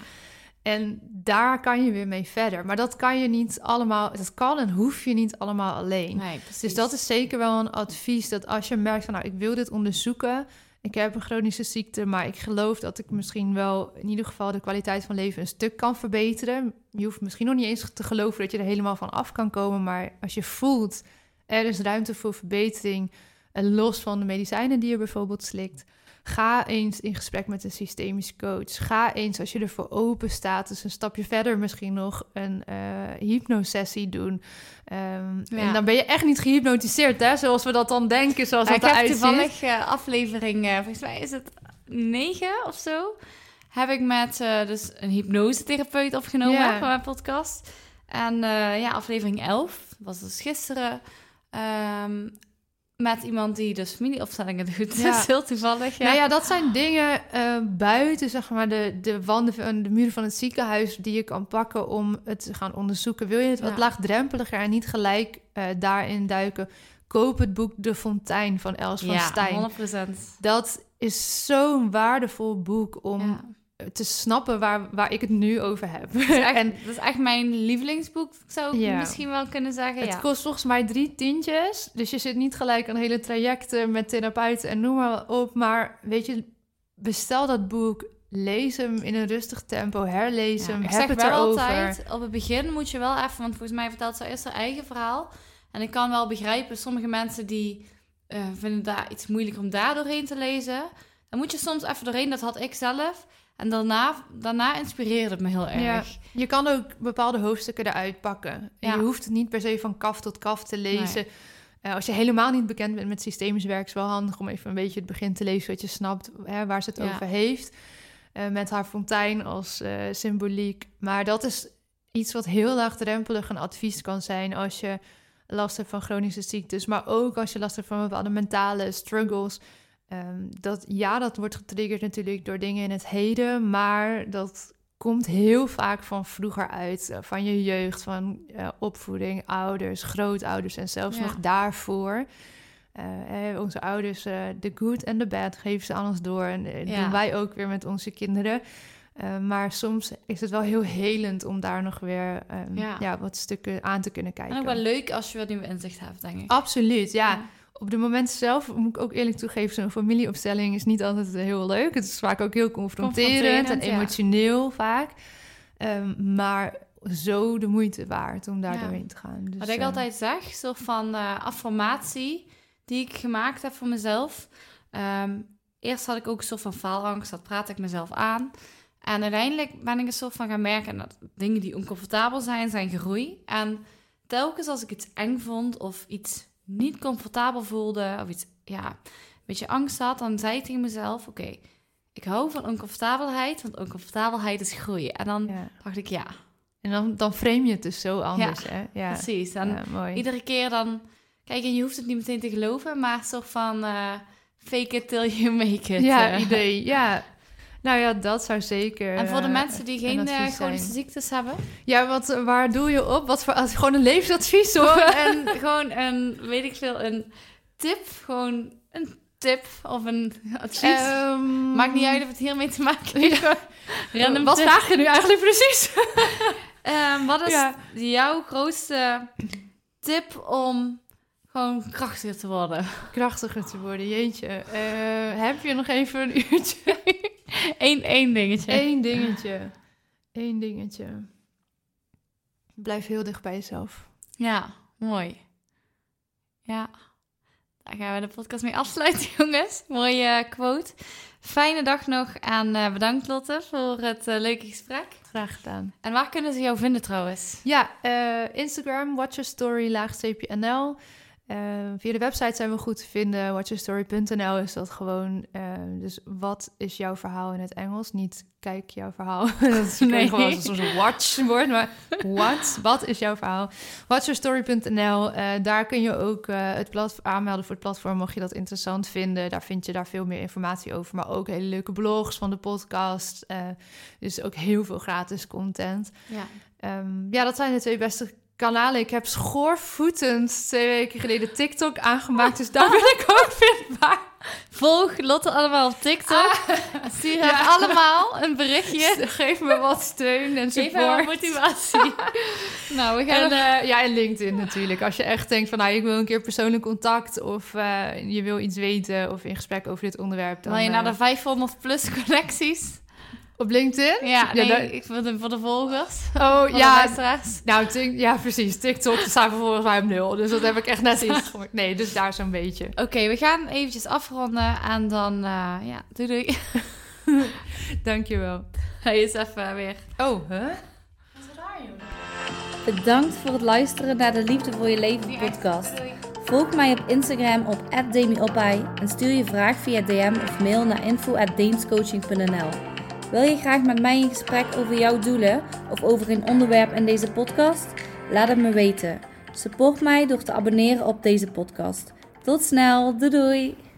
En daar kan je weer mee verder. Maar dat kan je niet allemaal, dat kan en hoef je niet allemaal alleen. Nee, dus dat is zeker wel een advies dat als je merkt van nou, ik wil dit onderzoeken, ik heb een chronische ziekte, maar ik geloof dat ik misschien wel in ieder geval de kwaliteit van leven een stuk kan verbeteren. Je hoeft misschien nog niet eens te geloven dat je er helemaal van af kan komen, maar als je voelt er is ruimte voor verbetering, en los van de medicijnen die je bijvoorbeeld slikt, Ga eens in gesprek met een systemisch coach. Ga eens, als je ervoor open staat, dus een stapje verder misschien nog een uh, hypnosessie doen. Um, En dan ben je echt niet gehypnotiseerd, hè? Zoals we dat dan denken, zoals dat eruit ziet. Ik heb toevallig uh, aflevering, uh, volgens mij is het negen of zo, heb ik met dus een hypnosetherapeut opgenomen ja. van mijn podcast. En ja, aflevering 11 was dus gisteren. Um, met iemand die dus familieopstellingen doet. Ja. Dat is heel toevallig. Ja. Nou ja, dat zijn dingen uh, buiten, zeg maar, de, de wanden en de muren van het ziekenhuis die je kan pakken om het te gaan onderzoeken. Wil je het wat laagdrempeliger en niet gelijk uh, daarin duiken? Koop het boek De Fontein van Els van ja, Stijn. 100%. Dat is zo'n waardevol boek om te snappen waar, waar ik het nu over heb. Dat is echt, en, dat is echt mijn lievelingsboek, zou ik misschien wel kunnen zeggen. Het kost volgens mij drie tientjes. Dus je zit niet gelijk aan hele trajecten met therapeuten en noem maar op. Maar weet je, bestel dat boek. Lees hem in een rustig tempo, herlees hem, ik heb zeg het wel erover. altijd, op het begin moet je wel even, want volgens mij vertelt ze eerst haar eigen verhaal. En ik kan wel begrijpen, sommige mensen die uh, vinden daar iets moeilijk om daar doorheen te lezen. Dan moet je soms even doorheen, dat had ik zelf. En daarna, daarna inspireerde het me heel erg. Ja, je kan ook bepaalde hoofdstukken eruit pakken. Ja. Je hoeft het niet per se van kaf tot kaf te lezen. Uh, als je helemaal niet bekend bent met systemisch werk, is wel handig om even een beetje het begin te lezen, zodat je snapt hè, waar ze het over heeft. Uh, met haar fontein als uh, symboliek. Maar dat is iets wat heel laagdrempelig een advies kan zijn als je last hebt van chronische ziektes, maar ook als je last hebt van bepaalde mentale struggles. Um, dat, ja, dat wordt getriggerd natuurlijk door dingen in het heden, maar dat komt heel vaak van vroeger uit, uh, van je jeugd, van uh, opvoeding, ouders, grootouders en zelfs nog daarvoor. Uh, eh, onze ouders, de good en de bad, geven ze aan ons door en ja. doen wij ook weer met onze kinderen. maar soms is het wel heel helend om daar nog weer um, ja. ja. wat stukken aan te kunnen kijken. En ook wel leuk als je wat nieuwe inzicht hebt, denk ik. Absoluut, ja op de moment zelf moet ik ook eerlijk toegeven, zo'n familieopstelling is niet altijd heel leuk. Het is vaak ook heel confronterend, Confronterend, en ja. emotioneel vaak. Ehm, maar zo de moeite waard om daar Ja. doorheen te gaan. Dus, Wat ik eh, altijd zeg, soort van eh, affirmatie die ik gemaakt heb voor mezelf. Ehm, eerst had ik ook een soort van faalangst, dat praat ik mezelf aan. En uiteindelijk ben ik een soort van gaan merken dat dingen die oncomfortabel zijn, zijn groei. En telkens als ik iets eng vond of iets niet comfortabel voelde of iets, ja, een beetje angst had, dan zei ik tegen mezelf, oké, ik hou van oncomfortabelheid, want oncomfortabelheid is groei. En dan Ja. dacht ik, ja, En dan, dan frame je het dus zo anders, hè? Ja, precies. En ja, mooi. Iedere keer dan... Kijk, en je hoeft het niet meteen te geloven, maar soort van... eh, fake it till you make it. ja, eh. idee. Ja. Nou ja, dat zou zeker. En voor de eh, mensen die geen een eh, chronische ziektes hebben... Ja, wat, waar doe je op? Wat voor als- gewoon een levensadvies? Of, Gewoon een, gewoon een, weet ik veel, een tip. Gewoon een tip of een advies. Ehm, Maakt niet uit of het hiermee te maken heeft. Random Wat tip. vraag je nu eigenlijk precies? Ehm, wat is Ja. jouw grootste tip om gewoon krachtiger te worden? Krachtiger te worden, jeetje. Eh, heb je nog even een uurtje? Eén, één dingetje. Eén dingetje. Eén dingetje. Blijf heel dicht bij jezelf. Ja, mooi. Ja. Daar gaan we de podcast mee afsluiten, jongens. Mooie eh, quote. Fijne dag nog en eh, bedankt Lotte voor het leuke gesprek. Graag gedaan. En waar kunnen ze jou vinden trouwens? Ja, eh, Instagram, Watch Your Story, laagstreepje NL. Eh, via de website zijn we goed te vinden. Watchyourstory.nl is dat gewoon. eh, dus wat is jouw verhaal in het Engels? Niet kijk jouw verhaal. dat is Nee. gewoon zo'n soort watch woord. Maar what? Wat is jouw verhaal? Watchyourstory.nl. eh daar kun je ook eh, het plat- aanmelden voor het platform. Mocht je dat interessant vinden. Daar vind je daar veel meer informatie over. Maar ook hele leuke blogs van de podcast. eh, dus ook heel veel gratis content. Ja. Ehm, ja, dat zijn de twee beste kanalen. Ik heb schoorvoetend twee weken geleden TikTok aangemaakt. Dus daar ben ik ook vindbaar. Volg Lotte allemaal op TikTok. Stuur hem Ja. allemaal een berichtje. Geef me wat steun en Geef support. motivatie. nou, we gaan En, eh, ja, en LinkedIn natuurlijk. Als je echt denkt van, nou, ik wil een keer persoonlijk contact... of eh, je wil iets weten of in gesprek over dit onderwerp... Dan, Wil je naar eh, de 500 plus connecties? Op LinkedIn? Ja, nee, daar- ik voor de, voor de volgers. Oh, Voor ja. Nou, tik- ja, precies. TikTok staat volgens mij op nul. Dus dat heb ik echt net iets gemaakt. Nee, dus daar zo'n beetje. Oké, we gaan eventjes afronden en dan, eh, ja, doei doei. Dankjewel. Hij is even weer. Oh, hè? Bedankt voor het luisteren naar de Liefde voor je leven podcast. Volg mij op Instagram op @demiopai en stuur je vraag via DM of mail naar info@deemscoaching.nl. Wil je graag met mij in gesprek over jouw doelen of over een onderwerp in deze podcast? Laat het me weten. Support mij door te abonneren op deze podcast. Tot snel, doei doei!